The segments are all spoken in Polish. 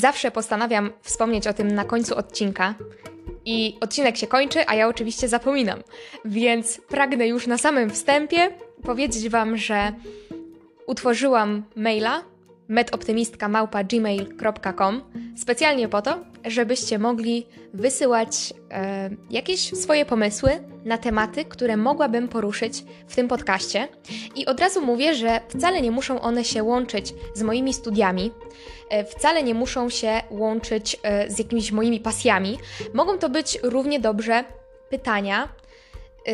zawsze postanawiam wspomnieć o tym na końcu odcinka. I odcinek się kończy, a ja oczywiście zapominam. Więc pragnę już na samym wstępie powiedzieć Wam, że utworzyłam maila medoptymistka.gmail.com specjalnie po to, żebyście mogli wysyłać e, jakieś swoje pomysły na tematy, które mogłabym poruszyć w tym podcaście. I od razu mówię, że wcale nie muszą one się łączyć z moimi studiami, e, wcale nie muszą się łączyć e, z jakimiś moimi pasjami. Mogą to być równie dobrze pytania, e,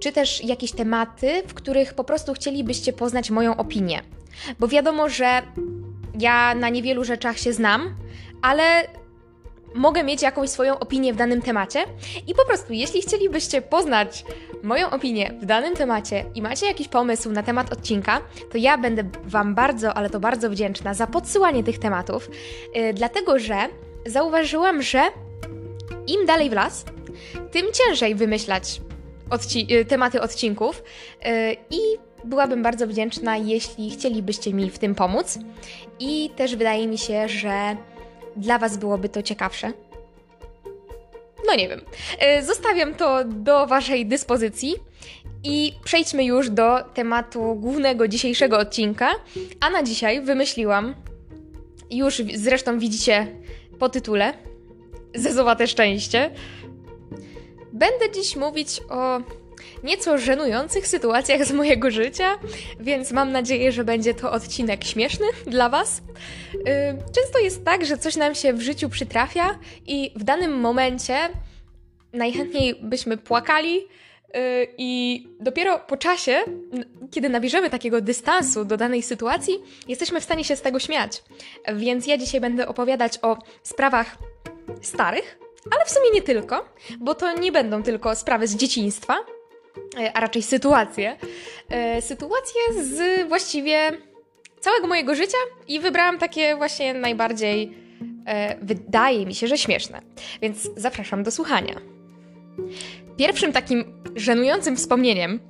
czy też jakieś tematy, w których po prostu chcielibyście poznać moją opinię. Bo wiadomo, że ja na niewielu rzeczach się znam, ale mogę mieć jakąś swoją opinię w danym temacie i po prostu, jeśli chcielibyście poznać moją opinię w danym temacie i macie jakiś pomysł na temat odcinka, to ja będę Wam bardzo, ale to bardzo wdzięczna za podsyłanie tych tematów, yy, dlatego że zauważyłam, że im dalej w las, tym ciężej wymyślać odci yy, tematy odcinków yy, i byłabym bardzo wdzięczna, jeśli chcielibyście mi w tym pomóc. I też wydaje mi się, że dla Was byłoby to ciekawsze. No nie wiem. E, zostawiam to do Waszej dyspozycji i przejdźmy już do tematu głównego dzisiejszego odcinka. A na dzisiaj wymyśliłam, już zresztą widzicie po tytule, Zezowate Szczęście. Będę dziś mówić o nieco żenujących sytuacjach z mojego życia, więc mam nadzieję, że będzie to odcinek śmieszny dla Was. Y, często jest tak, że coś nam się w życiu przytrafia i w danym momencie najchętniej byśmy płakali. Y, I dopiero po czasie, kiedy nabierzemy takiego dystansu do danej sytuacji, jesteśmy w stanie się z tego śmiać. Więc ja dzisiaj będę opowiadać o sprawach starych, ale w sumie nie tylko, bo to nie będą tylko sprawy z dzieciństwa, a raczej sytuację. E, sytuację z właściwie całego mojego życia i wybrałam takie właśnie najbardziej, e, wydaje mi się, że śmieszne. Więc zapraszam do słuchania. Pierwszym takim żenującym wspomnieniem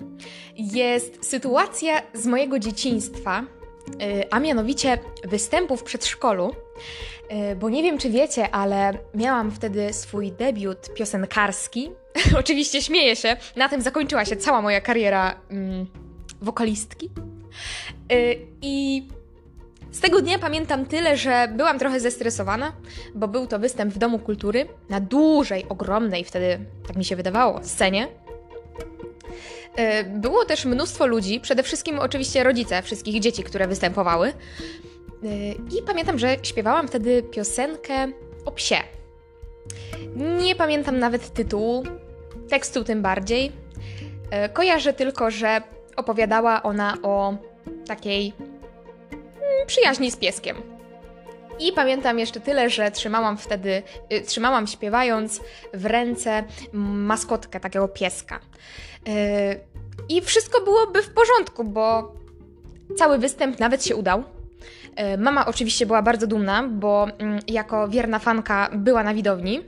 jest sytuacja z mojego dzieciństwa, a mianowicie występu w przedszkolu, bo nie wiem czy wiecie, ale miałam wtedy swój debiut piosenkarski Oczywiście śmieję się. Na tym zakończyła się cała moja kariera mm, wokalistki. Yy, I z tego dnia pamiętam tyle, że byłam trochę zestresowana, bo był to występ w Domu Kultury na dużej, ogromnej wtedy, tak mi się wydawało, scenie. Yy, było też mnóstwo ludzi, przede wszystkim oczywiście rodzice wszystkich dzieci, które występowały. Yy, I pamiętam, że śpiewałam wtedy piosenkę o psie. Nie pamiętam nawet tytułu, tekstu tym bardziej. E, kojarzę tylko, że opowiadała ona o takiej mm, przyjaźni z pieskiem. I pamiętam jeszcze tyle, że trzymałam wtedy, y, trzymałam śpiewając w ręce maskotkę takiego pieska. Y, I wszystko byłoby w porządku, bo cały występ nawet się udał. Y, mama oczywiście była bardzo dumna, bo mm, jako wierna fanka była na widowni.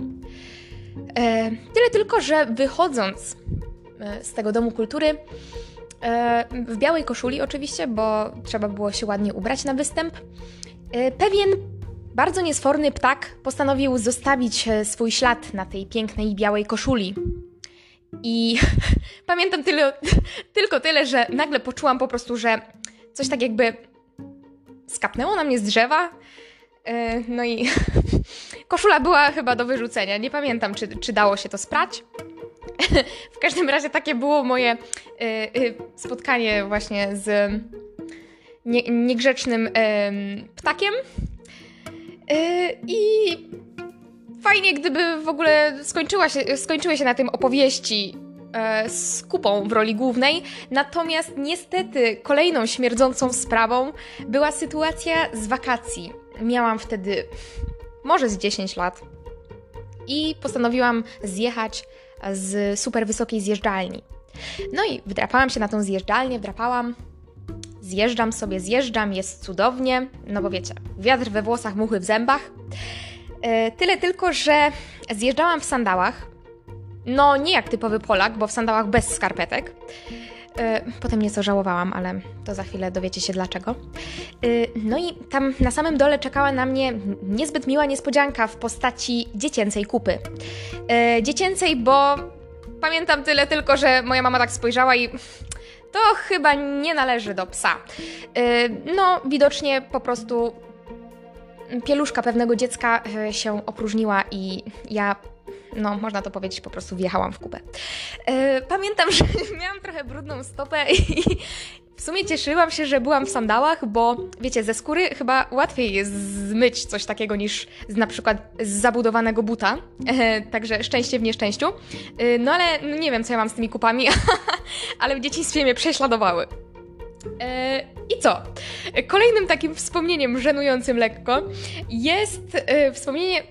E, tyle tylko, że wychodząc e, z tego domu kultury, e, w białej koszuli oczywiście, bo trzeba było się ładnie ubrać na występ, pewien bardzo niesforny ptak postanowił zostawić swój ślad na tej pięknej białej koszuli. I pamiętam tyle, tylko tyle, że nagle poczułam po prostu, że coś tak jakby skapnęło na mnie z drzewa. No i Koszula była chyba do wyrzucenia. Nie pamiętam, czy, czy dało się to sprać. w każdym razie takie było moje y, y, spotkanie właśnie z nie, niegrzecznym y, ptakiem. I fajnie, gdyby w ogóle skończyła się, skończyły się na tym opowieści e, z kupą w roli głównej. Natomiast niestety kolejną śmierdzącą sprawą była sytuacja z wakacji. Miałam wtedy może z 10 lat. I postanowiłam zjechać z super wysokiej zjeżdżalni. No i wdrapałam się na tą zjeżdżalnię, wdrapałam, zjeżdżam sobie, zjeżdżam, jest cudownie, no bo wiecie, wiatr we włosach, muchy w zębach. Yy, tyle tylko, że zjeżdżałam w sandałach, no nie jak typowy Polak, bo w sandałach bez skarpetek. Potem nieco żałowałam, ale to za chwilę dowiecie się dlaczego. No i tam na samym dole czekała na mnie niezbyt miła niespodzianka w postaci dziecięcej kupy. Dziecięcej, bo pamiętam tyle tylko, że moja mama tak spojrzała i to chyba nie należy do psa. No, widocznie po prostu pieluszka pewnego dziecka się opróżniła i ja no można to powiedzieć, po prostu wjechałam w kupę. E, pamiętam, że miałam trochę brudną stopę i w sumie cieszyłam się, że byłam w sandałach, bo wiecie, ze skóry chyba łatwiej jest zmyć coś takiego niż z, na przykład z zabudowanego buta. E, także szczęście w nieszczęściu. E, no ale no nie wiem, co ja mam z tymi kupami, ale w dzieciństwie mnie prześladowały. I co? Kolejnym takim wspomnieniem żenującym lekko jest wspomnienie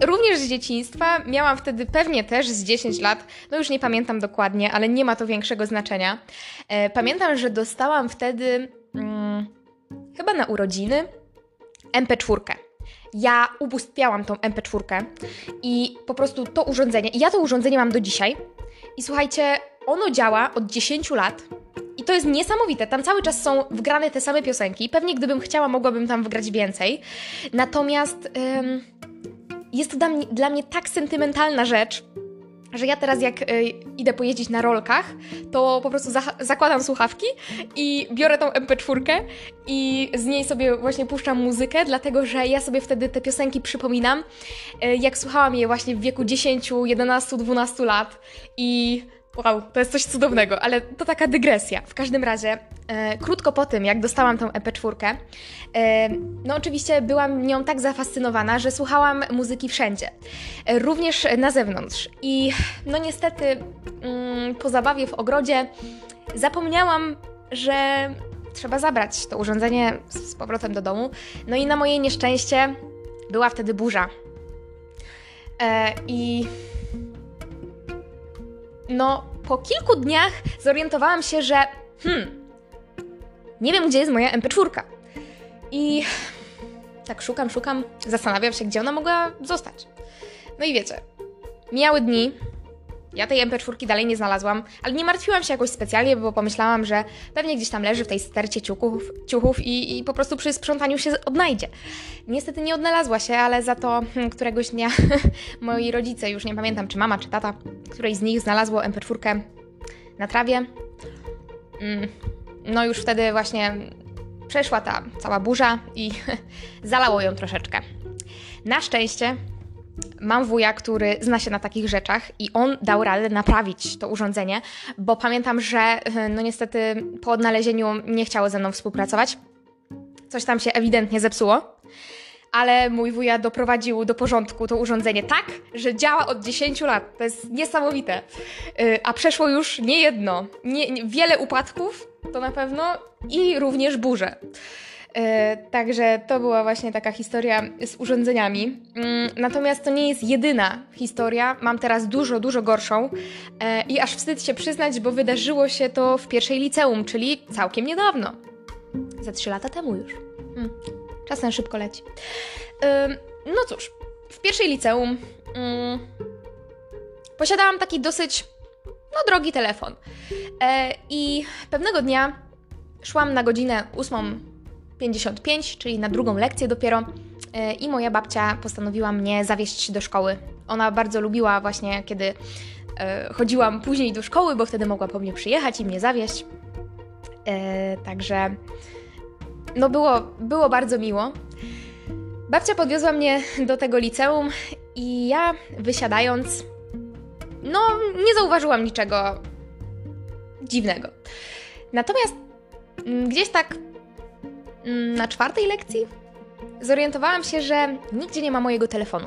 Również z dzieciństwa, miałam wtedy pewnie też z 10 lat, no już nie pamiętam dokładnie, ale nie ma to większego znaczenia. E, pamiętam, że dostałam wtedy hmm, chyba na urodziny MP4. Ja ubóstwiałam tą MP4 i po prostu to urządzenie, i ja to urządzenie mam do dzisiaj. I słuchajcie, ono działa od 10 lat. I to jest niesamowite. Tam cały czas są wgrane te same piosenki. Pewnie gdybym chciała, mogłabym tam wgrać więcej. Natomiast. Ym, jest to dla mnie, dla mnie tak sentymentalna rzecz, że ja teraz jak y, idę pojeździć na rolkach, to po prostu za zakładam słuchawki i biorę tą MP4 i z niej sobie właśnie puszczam muzykę, dlatego że ja sobie wtedy te piosenki przypominam, y, jak słuchałam je właśnie w wieku 10, 11, 12 lat i Wow, to jest coś cudownego, ale to taka dygresja. W każdym razie, e, krótko po tym, jak dostałam tą EP4, e, no oczywiście byłam nią tak zafascynowana, że słuchałam muzyki wszędzie, e, również na zewnątrz. I no niestety, mm, po zabawie w ogrodzie zapomniałam, że trzeba zabrać to urządzenie z powrotem do domu. No i na moje nieszczęście była wtedy burza. E, I no, po kilku dniach zorientowałam się, że hmm, nie wiem, gdzie jest moja MP4. I tak szukam, szukam, zastanawiam się, gdzie ona mogła zostać. No i wiecie, mijały dni, ja tej MP4 dalej nie znalazłam, ale nie martwiłam się jakoś specjalnie, bo pomyślałam, że pewnie gdzieś tam leży w tej stercie ciuchów, ciuchów i, i po prostu przy sprzątaniu się odnajdzie. Niestety nie odnalazła się, ale za to hmm, któregoś dnia moi rodzice, już nie pamiętam czy mama, czy tata, której z nich znalazło MP4 na trawie. Mm, no już wtedy właśnie przeszła ta cała burza i zalało ją troszeczkę. Na szczęście Mam wuja, który zna się na takich rzeczach i on dał radę naprawić to urządzenie, bo pamiętam, że e, no niestety po odnalezieniu nie chciało ze mną współpracować. Coś tam się ewidentnie zepsuło. Ale mój wuja doprowadził do porządku to urządzenie tak, że działa od 10 lat. To jest niesamowite. E, a przeszło już nie jedno, nie, nie, wiele upadków, to na pewno, i również burze. E, także to była właśnie taka historia z urządzeniami. Mm, natomiast to nie jest jedyna historia. Mam teraz dużo, dużo gorszą e, i aż wstyd się przyznać, bo wydarzyło się to w pierwszej liceum, czyli całkiem niedawno. Za trzy lata temu już. Hmm. Czas szybko leci. No cóż, w pierwszej liceum mm, posiadałam taki dosyć no, drogi telefon. E, I pewnego dnia szłam na godzinę ósmą 55, czyli na drugą lekcję dopiero. E, I moja babcia postanowiła mnie zawieźć do szkoły. Ona bardzo lubiła właśnie, kiedy e, chodziłam później do szkoły, bo wtedy mogła po mnie przyjechać i mnie zawieźć. E, także no było, było bardzo miło. Babcia podwiozła mnie do tego liceum i ja wysiadając, no nie zauważyłam niczego dziwnego. Natomiast mm, gdzieś tak na czwartej lekcji zorientowałam się, że nigdzie nie ma mojego telefonu.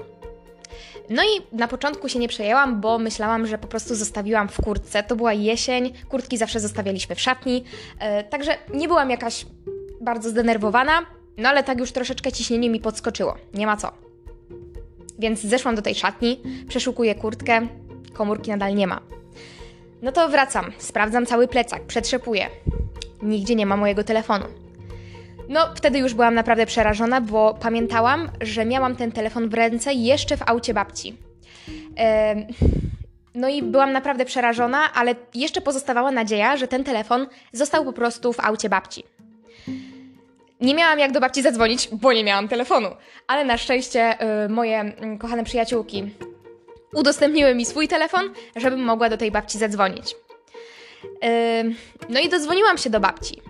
No i na początku się nie przejęłam, bo myślałam, że po prostu zostawiłam w kurtce. To była jesień, kurtki zawsze zostawialiśmy w szatni, yy, także nie byłam jakaś bardzo zdenerwowana, no ale tak już troszeczkę ciśnienie mi podskoczyło. Nie ma co. Więc zeszłam do tej szatni, przeszukuję kurtkę, komórki nadal nie ma. No to wracam, sprawdzam cały plecak, przetrzepuję. Nigdzie nie ma mojego telefonu. No, wtedy już byłam naprawdę przerażona, bo pamiętałam, że miałam ten telefon w ręce jeszcze w aucie babci. no i byłam naprawdę przerażona, ale jeszcze pozostawała nadzieja, że ten telefon został po prostu w aucie babci. Nie miałam jak do babci zadzwonić, bo nie miałam telefonu, ale na szczęście y, moje y, kochane przyjaciółki udostępniły mi swój telefon, żebym mogła do tej babci zadzwonić. No i dodzwoniłam się do babci.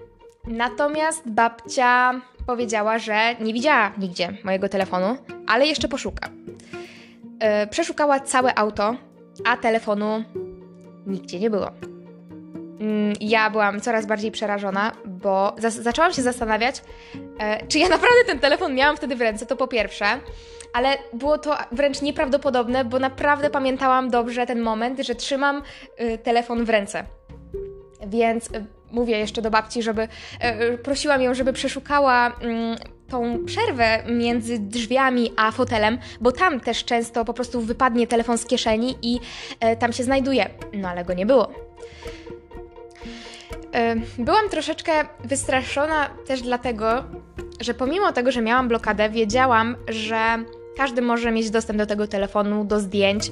Natomiast babcia powiedziała, że nie widziała nigdzie mojego telefonu, ale jeszcze poszuka. Y, przeszukała całe auto, a telefonu nigdzie nie było. Mm, ja byłam coraz bardziej przerażona, bo zaczęłam się zastanawiać, e, czy ja naprawdę ten telefon miałam wtedy w ręce, to po pierwsze, ale było to wręcz nieprawdopodobne, bo naprawdę pamiętałam dobrze ten moment, że trzymam y, telefon w ręce. Więc mówię jeszcze do babci, żeby y, prosiłam ją, żeby przeszukała mm, tą przerwę między drzwiami a fotelem, bo tam też często po prostu wypadnie telefon z kieszeni i e, tam się znajduje. No ale go nie było. E, byłam troszeczkę wystraszona też dlatego, że pomimo tego, że miałam blokadę, wiedziałam, że każdy może mieć dostęp do tego telefonu, do zdjęć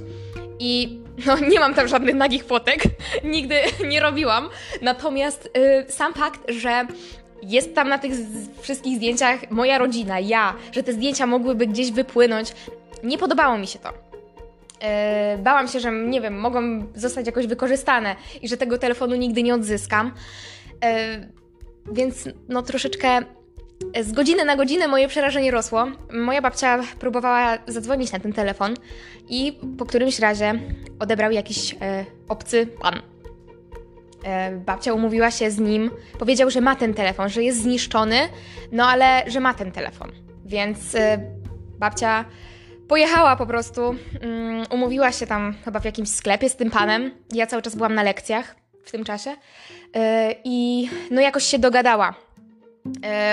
i no, nie mam tam żadnych nagich fotek, nigdy nie robiłam. Natomiast y, sam fakt, że jest tam na tych wszystkich zdjęciach moja rodzina, ja, że te zdjęcia mogłyby gdzieś wypłynąć. Nie podobało mi się to. Yy, bałam się, że nie wiem, mogą zostać jakoś wykorzystane i że tego telefonu nigdy nie odzyskam. Yy, więc no troszeczkę z godziny na godzinę moje przerażenie rosło. Moja babcia próbowała zadzwonić na ten telefon i po którymś razie odebrał jakiś e, obcy pan. E, babcia umówiła się z nim, powiedział, że ma ten telefon, że jest zniszczony, no ale że ma ten telefon. Więc e, babcia pojechała po prostu, um, umówiła się tam chyba w jakimś sklepie z tym panem. Ja cały czas byłam na lekcjach w tym czasie e, i no jakoś się dogadała.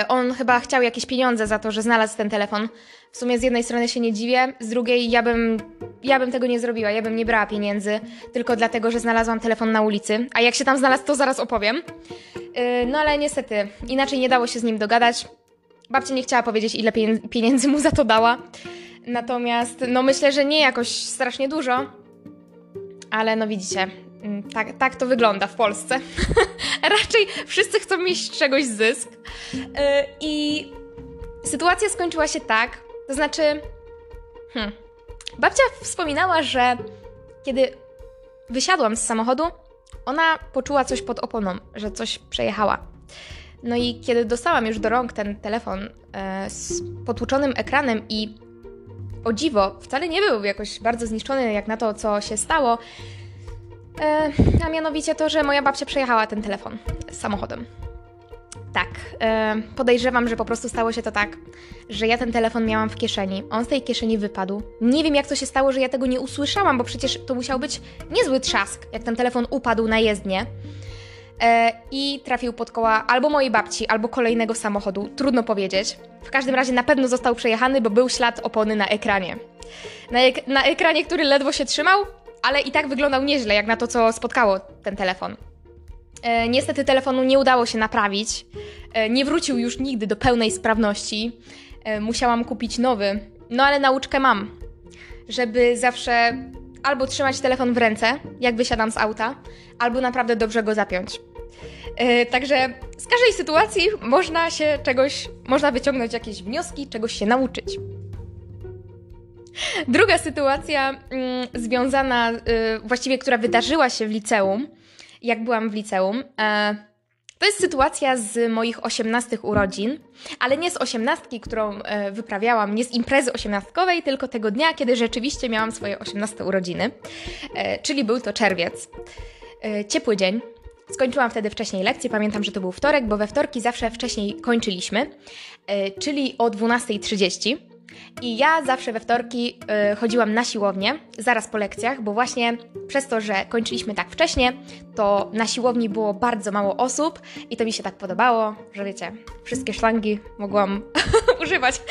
On chyba chciał jakieś pieniądze za to, że znalazł ten telefon. W sumie z jednej strony się nie dziwię, z drugiej ja bym ja bym tego nie zrobiła, ja bym nie brała pieniędzy tylko dlatego, że znalazłam telefon na ulicy. A jak się tam znalazł, to zaraz opowiem. Yy, no ale niestety, inaczej nie dało się z nim dogadać. Babcia nie chciała powiedzieć, ile pieniędzy mu za to dała. Natomiast, no myślę, że nie jakoś strasznie dużo. Ale no widzicie, tak, tak to wygląda w Polsce. Raczej wszyscy chcą mieć czegoś zysk. Yy, I sytuacja skończyła się tak, to znaczy. Hmm, Babcia wspominała, że kiedy wysiadłam z samochodu, ona poczuła coś pod oponą, że coś przejechała. No i kiedy dostałam już do rąk ten telefon e, z potłuczonym ekranem i o dziwo, wcale nie był jakoś bardzo zniszczony jak na to, co się stało, e, a mianowicie to, że moja babcia przejechała ten telefon samochodem. Tak, yy, podejrzewam, że po prostu stało się to tak, że ja ten telefon miałam w kieszeni, on z tej kieszeni wypadł. Nie wiem, jak to się stało, że ja tego nie usłyszałam, bo przecież to musiał być niezły trzask, jak ten telefon upadł na jezdnię. Yy, I trafił pod koła albo mojej babci, albo kolejnego samochodu, trudno powiedzieć. W każdym razie na pewno został przejechany, bo był ślad opony na ekranie. Na, ek na ekranie, który ledwo się trzymał, ale i tak wyglądał nieźle, jak na to, co spotkało ten telefon. E, niestety telefonu nie udało się naprawić. E, nie wrócił już nigdy do pełnej sprawności. E, musiałam kupić nowy. No ale nauczkę mam, żeby zawsze albo trzymać telefon w ręce, jak wysiadam z auta, albo naprawdę dobrze go zapiąć. Także z każdej sytuacji można się czegoś, można wyciągnąć jakieś wnioski, czegoś się nauczyć. Druga sytuacja mm, związana, właściwie która wydarzyła się w liceum, jak byłam w liceum. E, to jest sytuacja z moich osiemnastych urodzin, ale nie z osiemnastki, którą e, wyprawiałam, nie z imprezy osiemnastkowej, tylko tego dnia, kiedy rzeczywiście miałam swoje osiemnaste urodziny, e, czyli był to czerwiec. Ciepły dzień. Skończyłam wtedy wcześniej lekcję, pamiętam, że to był wtorek, bo we wtorki zawsze wcześniej kończyliśmy, czyli o 12.30. I ja zawsze we wtorki y, chodziłam na siłownię, zaraz po lekcjach, bo właśnie przez to, że kończyliśmy tak wcześnie, to na siłowni było bardzo mało osób i to mi się tak podobało, że wiecie, wszystkie sztangi mogłam używać.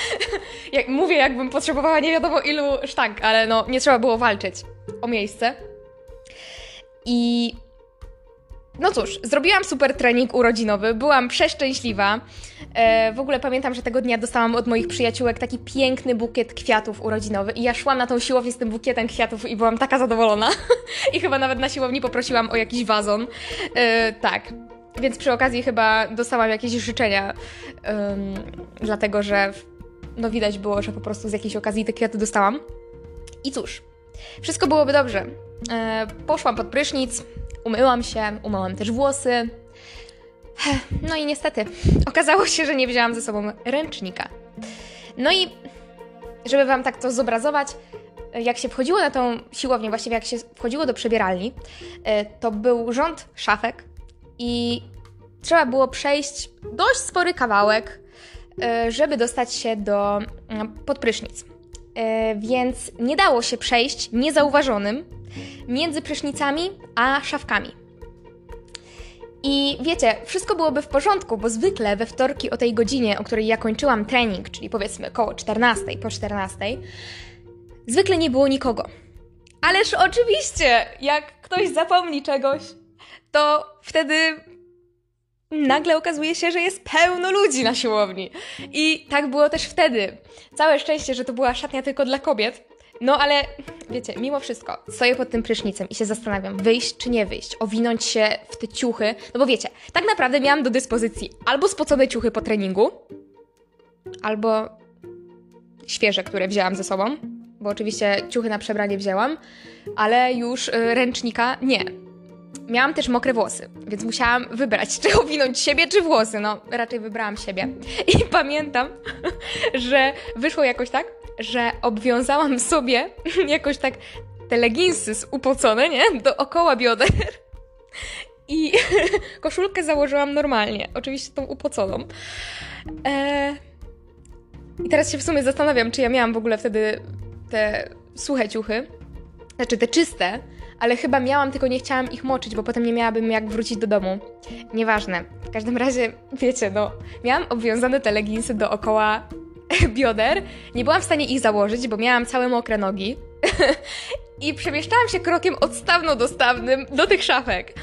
Jak, mówię, jakbym potrzebowała nie wiadomo ilu sztang, ale no nie trzeba było walczyć o miejsce. I no cóż, zrobiłam super trening urodzinowy, byłam przeszczęśliwa. E, w ogóle pamiętam, że tego dnia dostałam od moich przyjaciółek taki piękny bukiet kwiatów urodzinowy i ja szłam na tą siłownię z tym bukietem kwiatów i byłam taka zadowolona. I chyba nawet na siłowni poprosiłam o jakiś wazon. E, tak. Więc przy okazji chyba dostałam jakieś życzenia, um, dlatego że no widać było, że po prostu z jakiejś okazji te kwiaty dostałam. I cóż, wszystko byłoby dobrze. E, poszłam pod prysznic, umyłam się, umyłam też włosy. No i niestety, okazało się, że nie wzięłam ze sobą ręcznika. No i żeby Wam tak to zobrazować, jak się wchodziło na tą siłownię, właściwie jak się wchodziło do przebieralni, e, to był rząd szafek i trzeba było przejść dość spory kawałek, e, żeby dostać się do mm, podprysznic. E, więc nie dało się przejść niezauważonym między prysznicami a szafkami. I wiecie, wszystko byłoby w porządku, bo zwykle we wtorki o tej godzinie, o której ja kończyłam trening, czyli powiedzmy koło 14, po 14, zwykle nie było nikogo. Ależ oczywiście, jak ktoś zapomni czegoś, to wtedy nagle okazuje się, że jest pełno ludzi na siłowni. I tak było też wtedy. Całe szczęście, że to była szatnia tylko dla kobiet. No ale wiecie, mimo wszystko stoję pod tym prysznicem i się zastanawiam, wyjść czy nie wyjść, owinąć się w te ciuchy. No bo wiecie, tak naprawdę miałam do dyspozycji albo spocone ciuchy po treningu, albo świeże, które wzięłam ze sobą, bo oczywiście ciuchy na przebranie wzięłam, ale już y, ręcznika nie. Miałam też mokre włosy, więc musiałam wybrać, czy owinąć siebie, czy włosy. No, raczej wybrałam siebie. I pamiętam, że wyszło jakoś tak, że obwiązałam sobie jakoś tak te leginsy upocone, nie? Dookoła bioder. I koszulkę założyłam normalnie. Oczywiście tą upoconą. Eee... I teraz się w sumie zastanawiam, czy ja miałam w ogóle wtedy te suche ciuchy. Znaczy te czyste, ale chyba miałam, tylko nie chciałam ich moczyć, bo potem nie miałabym jak wrócić do domu. Nieważne. W każdym razie, wiecie, no, miałam obwiązane te leginsy dookoła bioder. Nie byłam w stanie ich założyć, bo miałam całe mokre nogi. I przemieszczałam się krokiem odstawno-dostawnym do tych szafek.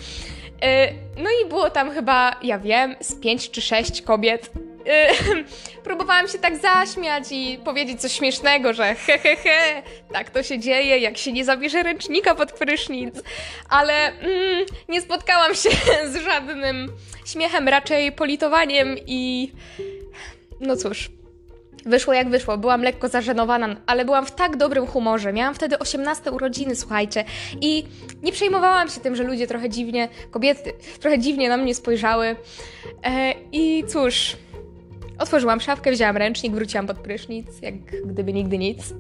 E, no i było tam chyba, ja wiem, z pięć czy sześć kobiet próbowałam się tak zaśmiać i powiedzieć coś śmiesznego, że he, he, he, tak to się dzieje, jak się nie zabierze ręcznika pod prysznic. Ale mm, nie spotkałam się z żadnym śmiechem, raczej politowaniem i... No cóż, Wyszło jak wyszło, byłam lekko zażenowana, ale byłam w tak dobrym humorze. Miałam wtedy 18 urodziny, słuchajcie, i nie przejmowałam się tym, że ludzie trochę dziwnie, kobiety trochę dziwnie na mnie spojrzały. E, I cóż, Otworzyłam szafkę, wzięłam ręcznik, wróciłam pod prysznic, jak gdyby nigdy nic.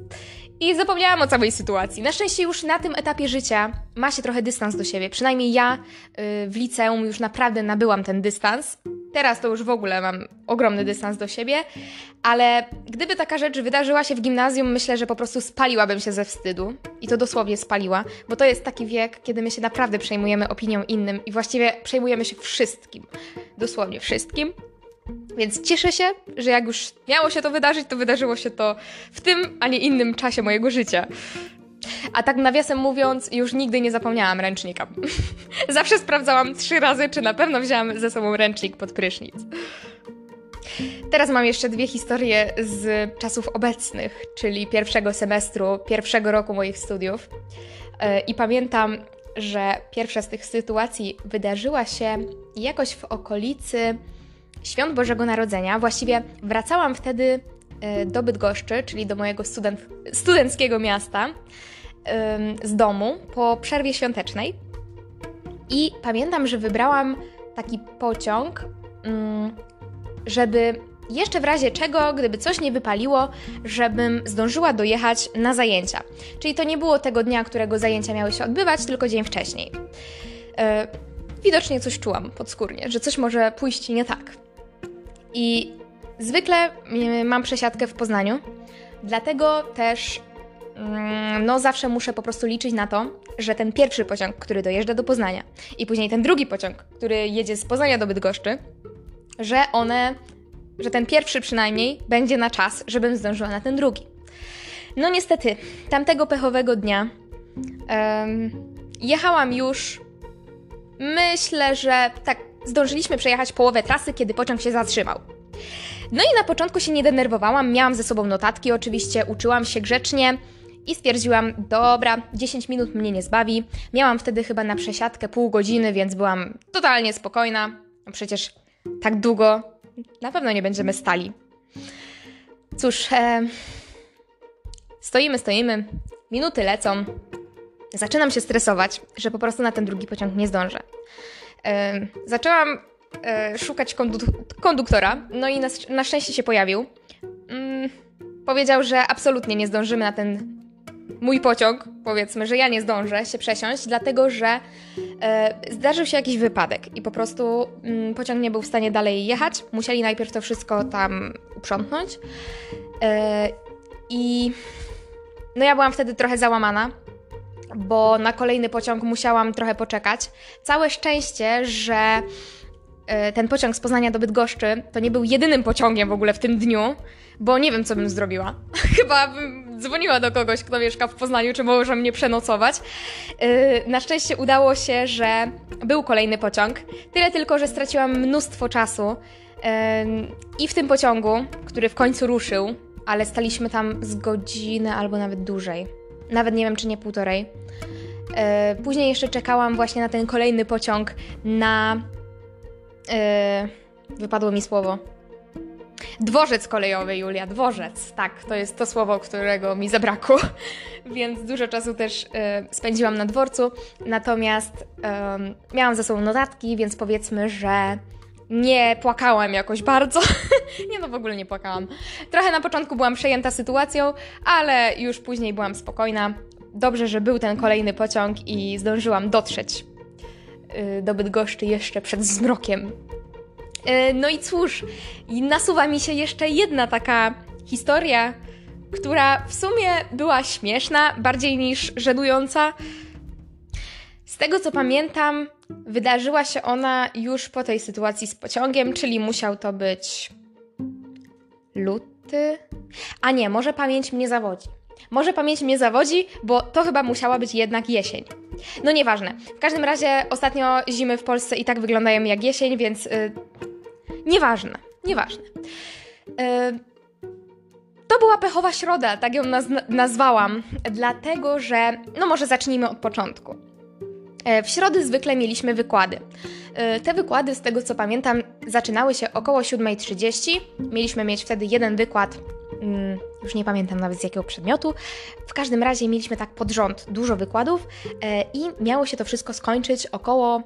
I zapomniałam o całej sytuacji. Na szczęście już na tym etapie życia ma się trochę dystans do siebie. Przynajmniej ja yy, w liceum już naprawdę nabyłam ten dystans. Teraz to już w ogóle mam ogromny dystans do siebie, ale gdyby taka rzecz wydarzyła się w gimnazjum, myślę, że po prostu spaliłabym się ze wstydu. I to dosłownie spaliła, bo to jest taki wiek, kiedy my się naprawdę przejmujemy opinią innym i właściwie przejmujemy się wszystkim. Dosłownie wszystkim. Więc cieszę się, że jak już miało się to wydarzyć, to wydarzyło się to w tym, a nie innym czasie mojego życia. A tak nawiasem mówiąc, już nigdy nie zapomniałam ręcznika. Zawsze sprawdzałam trzy razy, czy na pewno wzięłam ze sobą ręcznik pod prysznic. Teraz mam jeszcze dwie historie z czasów obecnych, czyli pierwszego semestru, pierwszego roku moich studiów. E, I pamiętam, że pierwsza z tych sytuacji wydarzyła się jakoś w okolicy świąt Bożego Narodzenia. Właściwie wracałam wtedy e, do Bydgoszczy, czyli do mojego student, studenckiego miasta, z domu po przerwie świątecznej. I pamiętam, że wybrałam taki pociąg, mm, żeby jeszcze w razie czego, gdyby coś nie wypaliło, żebym zdążyła dojechać na zajęcia. Czyli to nie było tego dnia, którego zajęcia miały się odbywać, tylko dzień wcześniej. E, widocznie coś czułam podskórnie, że coś może pójść nie tak. I zwykle mm, mam przesiadkę w Poznaniu, dlatego też no zawsze muszę po prostu liczyć na to, że ten pierwszy pociąg, który dojeżdża do Poznania i później ten drugi pociąg, który jedzie z Poznania do Bydgoszczy, że one, że ten pierwszy przynajmniej będzie na czas, żebym zdążyła na ten drugi. No niestety, tamtego pechowego dnia um, jechałam już myślę, że tak zdążyliśmy przejechać połowę trasy, kiedy pociąg się zatrzymał. No i na początku się nie denerwowałam, miałam ze sobą notatki oczywiście, uczyłam się grzecznie i stwierdziłam, dobra, 10 minut mnie nie zbawi. Miałam wtedy chyba na przesiadkę pół godziny, więc byłam totalnie spokojna. Przecież tak długo na pewno nie będziemy stali. Cóż, e, stoimy, stoimy, minuty lecą. Zaczynam się stresować, że po prostu na ten drugi pociąg nie zdążę. E, zaczęłam e, szukać konduktora, no i na, na szczęście się pojawił. Mm, powiedział, że absolutnie nie zdążymy na ten mój pociąg, powiedzmy, że ja nie zdążę się przesiąść, dlatego że e, zdarzył się jakiś wypadek i po prostu mm, pociąg nie był w stanie dalej jechać. Musieli najpierw to wszystko tam uprzątnąć. E, I no ja byłam wtedy trochę załamana, bo na kolejny pociąg musiałam trochę poczekać. Całe szczęście, że e, ten pociąg z Poznania do Bydgoszczy to nie był jedynym pociągiem w ogóle w tym dniu, bo nie wiem, co bym zrobiła. Chyba bym dzwoniła do kogoś, kto mieszka w Poznaniu, czy może mnie przenocować. Yy, na szczęście udało się, że był kolejny pociąg. Tyle tylko, że straciłam mnóstwo czasu. Yy, I w tym pociągu, który w końcu ruszył, ale staliśmy tam z godziny albo nawet dłużej. Nawet nie wiem, czy nie półtorej. Yy, później jeszcze czekałam właśnie na ten kolejny pociąg na. Wypadło mi słowo Dworzec kolejowy, Julia, dworzec. Tak, to jest to słowo, którego mi zabrakło, więc dużo czasu też y, spędziłam na dworcu. Natomiast miałam ze sobą notatki, więc powiedzmy, że nie płakałam jakoś bardzo. nie, no w ogóle nie płakałam. Trochę na początku byłam przejęta sytuacją, ale już później byłam spokojna. Dobrze, że był ten kolejny pociąg i zdążyłam dotrzeć y, do Bydgoszczy jeszcze przed zmrokiem no i cóż, nasuwa mi się jeszcze jedna taka historia, która w sumie była śmieszna, bardziej niż żenująca. Z tego co pamiętam, wydarzyła się ona już po tej sytuacji z pociągiem, czyli musiał to być luty. A nie, może pamięć mnie zawodzi. Może pamięć mnie zawodzi, bo to chyba musiała być jednak jesień. No nieważne. W każdym razie ostatnio zimy w Polsce i tak wyglądają jak jesień, więc yy, Nieważne, nieważne. Yy, to była pechowa środa, tak ją naz- nazwałam, dlatego że, no może zacznijmy od początku. E, w środę zwykle mieliśmy wykłady. E, te wykłady, z tego co pamiętam, zaczynały się około 7.30. Mieliśmy mieć wtedy jeden wykład, mm, już nie pamiętam nawet z jakiego przedmiotu. W każdym razie mieliśmy tak pod rząd dużo wykładów i miało się to wszystko skończyć około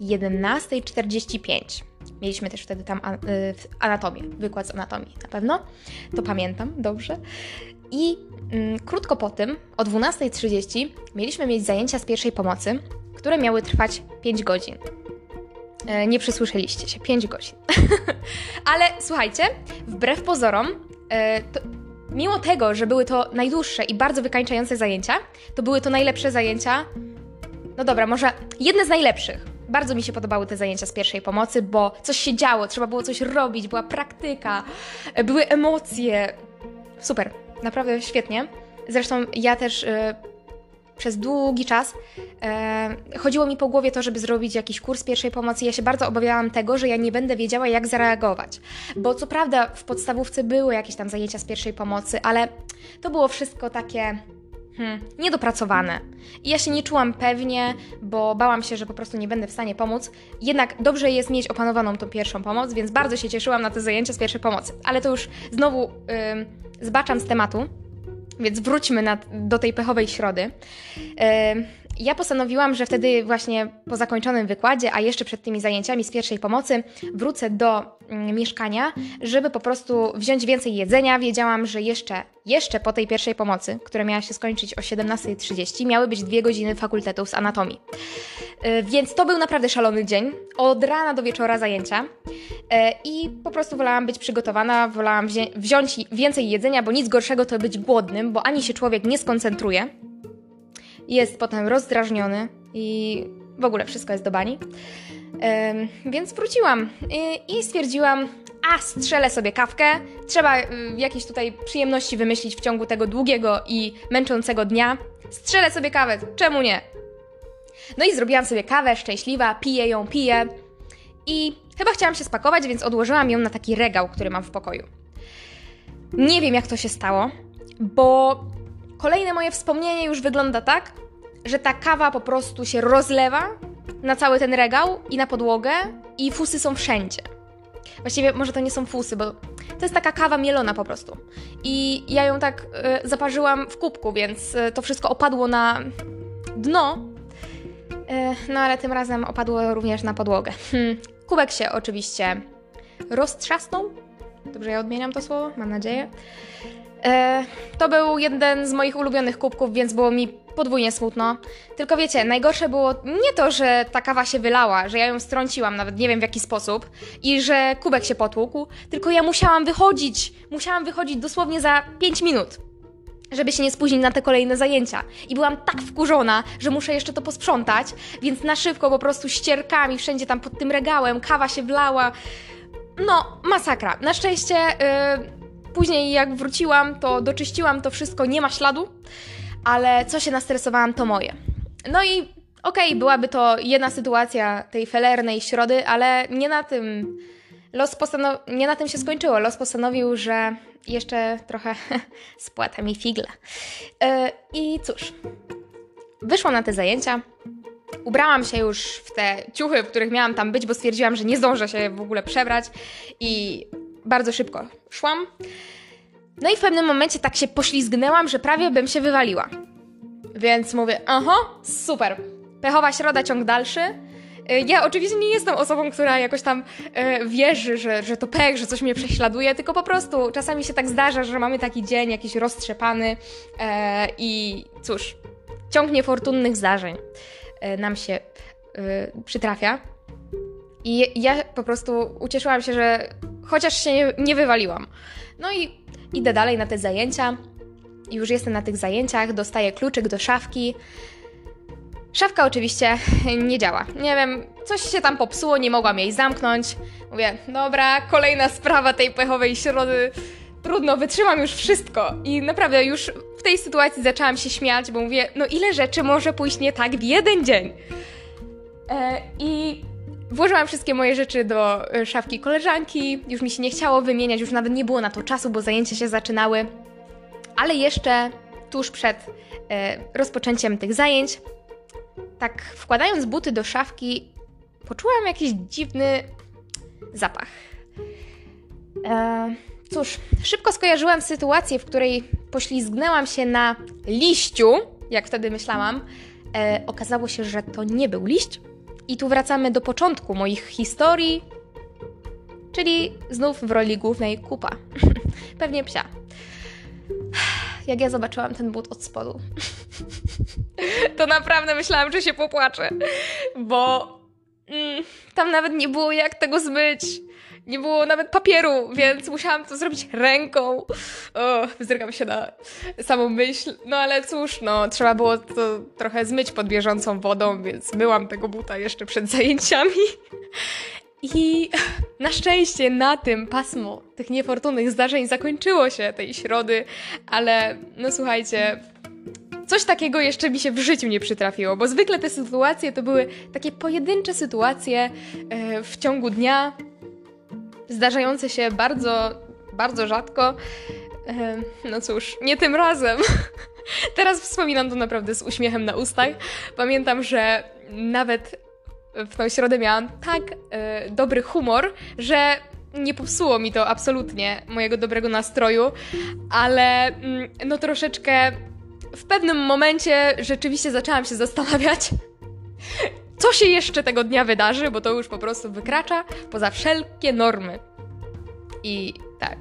11.45. Mieliśmy też wtedy tam y, anatomię, wykład z anatomii na pewno. To pamiętam dobrze. I mm, krótko po tym, o 12.30, mieliśmy mieć zajęcia z pierwszej pomocy, które miały trwać 5 godzin. E, nie przysłyszeliście się, 5 godzin. Ale słuchajcie, wbrew pozorom, e, to, mimo tego, że były to najdłuższe i bardzo wykańczające zajęcia, to były to najlepsze zajęcia. No dobra, może jedne z najlepszych bardzo mi się podobały te zajęcia z pierwszej pomocy, bo coś się działo, trzeba było coś robić, była praktyka, były emocje. Super, naprawdę świetnie. Zresztą ja też e, przez długi czas e, chodziło mi po głowie to, żeby zrobić jakiś kurs pierwszej pomocy. Ja się bardzo obawiałam tego, że ja nie będę wiedziała, jak zareagować. Bo co prawda w podstawówce były jakieś tam zajęcia z pierwszej pomocy, ale to było wszystko takie hmm, niedopracowane. I ja się nie czułam pewnie, bo bałam się, że po prostu nie będę w stanie pomóc. Jednak dobrze jest mieć opanowaną tą pierwszą pomoc, więc bardzo się cieszyłam na te zajęcia z pierwszej pomocy. Ale to już znowu yy, zbaczam z tematu, więc wróćmy na, do tej pechowej środy. Yy, ja postanowiłam, że wtedy właśnie po zakończonym wykładzie, a jeszcze przed tymi zajęciami z pierwszej pomocy, wrócę do mm, mieszkania, żeby po prostu wziąć więcej jedzenia. Wiedziałam, że jeszcze, jeszcze po tej pierwszej pomocy, która miała się skończyć o 17.30, miały być dwie godziny fakultetów z anatomii. Yy, więc to był naprawdę szalony dzień. Od rana do wieczora zajęcia. Yy, I po prostu wolałam być przygotowana, wolałam wziąć więcej jedzenia, bo nic gorszego to być głodnym, bo ani się człowiek nie skoncentruje jest potem rozdrażniony i w ogóle wszystko jest do bani. więc wróciłam i, stwierdziłam, a strzelę sobie kawkę. Trzeba y, jakieś tutaj przyjemności wymyślić w ciągu tego długiego i męczącego dnia. Strzelę sobie kawę, czemu nie? No i zrobiłam sobie kawę, szczęśliwa, piję ją, piję. I chyba chciałam się spakować, więc odłożyłam ją na taki regał, który mam w pokoju. Nie wiem, jak to się stało, bo kolejne moje wspomnienie już wygląda tak, że ta kawa po prostu się rozlewa na cały ten regał i na podłogę, i fusy są wszędzie. Właściwie może to nie są fusy, bo to jest taka kawa mielona po prostu. I ja ją tak y, zaparzyłam w kubku, więc y, to wszystko opadło na dno. Y, no ale tym razem opadło również na podłogę. Hmm. Kubek się oczywiście roztrzasnął. Dobrze ja odmieniam to słowo? Mam nadzieję. E, to był jeden z moich ulubionych kubków, więc było mi podwójnie smutno. Tylko wiecie, najgorsze było nie to, że ta kawa się wylała, że ja ją strąciłam, nawet nie wiem w jaki sposób, i że kubek się potłukł, tylko ja musiałam wychodzić. Musiałam wychodzić dosłownie za 5 minut żeby się nie spóźnić na te kolejne zajęcia. I byłam tak wkurzona, że muszę jeszcze to posprzątać, więc na szybko po prostu ścierkami wszędzie tam pod tym regałem, kawa się wlała. No, masakra. Na szczęście yy, później jak wróciłam, to doczyściłam to wszystko, nie ma śladu, ale co się nastresowałam, to moje. No i okej, okay, byłaby to jedna sytuacja tej felernej środy, ale nie na tym los nie na tym się skończyło. Los postanowił, że jeszcze trochę spłata mi figle. Yy, I cóż, wyszłam na te zajęcia. Ubrałam się już w te ciuchy, w których miałam tam być, bo stwierdziłam, że nie zdążę się w ogóle przebrać i bardzo szybko szłam. No i w pewnym momencie tak się poślizgnęłam, że prawie bym się wywaliła. Więc mówię, aha, super. Pechowa środa, ciąg dalszy. Y, ja oczywiście nie jestem osobą, która jakoś tam y, wierzy, że, że to pech, że coś mnie prześladuje, tylko po prostu czasami się tak zdarza, że mamy taki dzień jakiś roztrzepany e, i cóż, ciąg niefortunnych zdarzeń nam się przytrafia. I ja po prostu ucieszyłam się, że chociaż się nie, nie wywaliłam. No i idę dalej na te zajęcia. Już jestem na tych zajęciach, dostaję kluczyk do szafki. Szafka oczywiście nie działa. Nie wiem, coś się tam popsuło, nie mogłam jej zamknąć. Mówię, dobra, kolejna sprawa tej pechowej środy. Trudno, wytrzymam już wszystko. I naprawdę już w tej sytuacji zaczęłam się śmiać, bo mówię, no ile rzeczy może pójść nie tak w jeden dzień. E, I włożyłam wszystkie moje rzeczy do e, szafki koleżanki. Już mi się nie chciało wymieniać, już nawet nie było na to czasu, bo zajęcia się zaczynały. Ale jeszcze tuż przed e, rozpoczęciem tych zajęć tak wkładając buty do szafki, poczułam jakiś dziwny zapach. E, cóż, szybko skojarzyłam sytuację, w której poślizgnęłam się na liściu, jak wtedy myślałam. E, okazało się, że to nie był liść. I tu wracamy do początku moich historii, czyli znów w roli głównej kupa. Pewnie psia jak ja zobaczyłam ten but od spodu, to naprawdę myślałam, że się popłaczę, bo mm, tam nawet nie było jak tego zmyć. Nie było nawet papieru, więc musiałam to zrobić ręką. O, wzrygam się na samą myśl. No ale cóż, no, trzeba było to trochę zmyć pod bieżącą wodą, więc myłam tego buta jeszcze przed zajęciami. I na szczęście na tym pasmo tych niefortunnych zdarzeń zakończyło się tej środy, ale no słuchajcie, coś takiego jeszcze mi się w życiu nie przytrafiło, bo zwykle te sytuacje to były takie pojedyncze sytuacje e, w ciągu dnia, zdarzające się bardzo, bardzo rzadko. E, no cóż, nie tym razem. Teraz wspominam to naprawdę z uśmiechem na ustach. Pamiętam, że nawet w tą środę miałam tak e, dobry humor, że nie popsuło mi to absolutnie mojego dobrego nastroju, ale mm, no troszeczkę w pewnym momencie rzeczywiście zaczęłam się zastanawiać, co się jeszcze tego dnia wydarzy, bo to już po prostu wykracza poza wszelkie normy. I tak,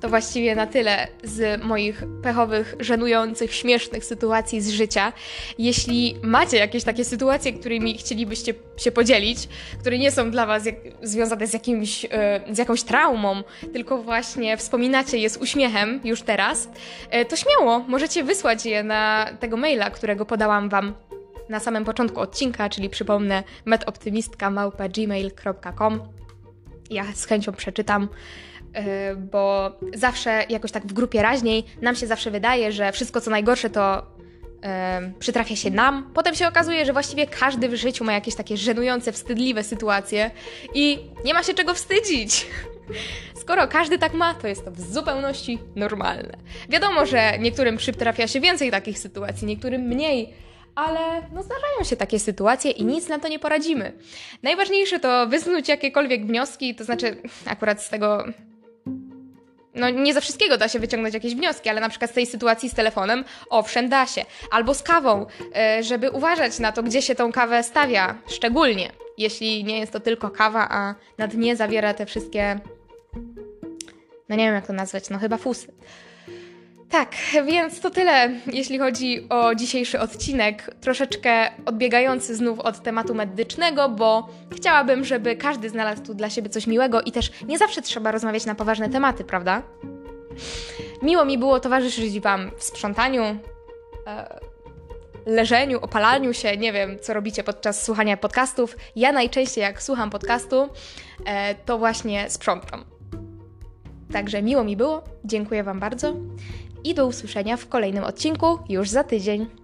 to właściwie na tyle z moich pechowych, żenujących, śmiesznych sytuacji z życia. Jeśli macie jakieś takie sytuacje, którymi chcielibyście się podzielić, które nie są dla Was jak, związane z, jakimś, e, z jakąś traumą, tylko właśnie wspominacie je z uśmiechem już teraz, e, to śmiało możecie wysłać je na tego maila, którego podałam Wam na samym początku odcinka, czyli przypomnę metoptymistka.gmail.com Ja z chęcią przeczytam E, bo zawsze jakoś tak w grupie raźniej nam się zawsze wydaje, że wszystko co najgorsze to e, przytrafia się nam. Potem się okazuje, że właściwie każdy w życiu ma jakieś takie żenujące, wstydliwe sytuacje i nie ma się czego wstydzić. Skoro każdy tak ma, to jest to w zupełności normalne. Wiadomo, że niektórym przytrafia się więcej takich sytuacji, niektórym mniej, ale no zdarzają się takie sytuacje i nic na to nie poradzimy. Najważniejsze to wysnuć jakiekolwiek wnioski, to znaczy akurat z tego no nie ze wszystkiego da się wyciągnąć jakieś wnioski, ale na przykład z tej sytuacji z telefonem, owszem, da się. Albo z kawą, e, żeby uważać na to, gdzie się tą kawę stawia, szczególnie jeśli nie jest to tylko kawa, a na dnie zawiera te wszystkie, no nie wiem jak to nazwać, no chyba fusy. Tak, więc to tyle, jeśli chodzi o dzisiejszy odcinek, troszeczkę odbiegający znów od tematu medycznego, bo chciałabym, żeby każdy znalazł tu dla siebie coś miłego i też nie zawsze trzeba rozmawiać na poważne tematy, prawda? Miło mi było towarzyszyć Wam w sprzątaniu, e, leżeniu, opalaniu się, nie wiem, co robicie podczas słuchania podcastów. Ja najczęściej, jak słucham podcastu, e, to właśnie sprzątam. Także miło mi było, dziękuję Wam bardzo i do usłyszenia w kolejnym odcinku już za tydzień.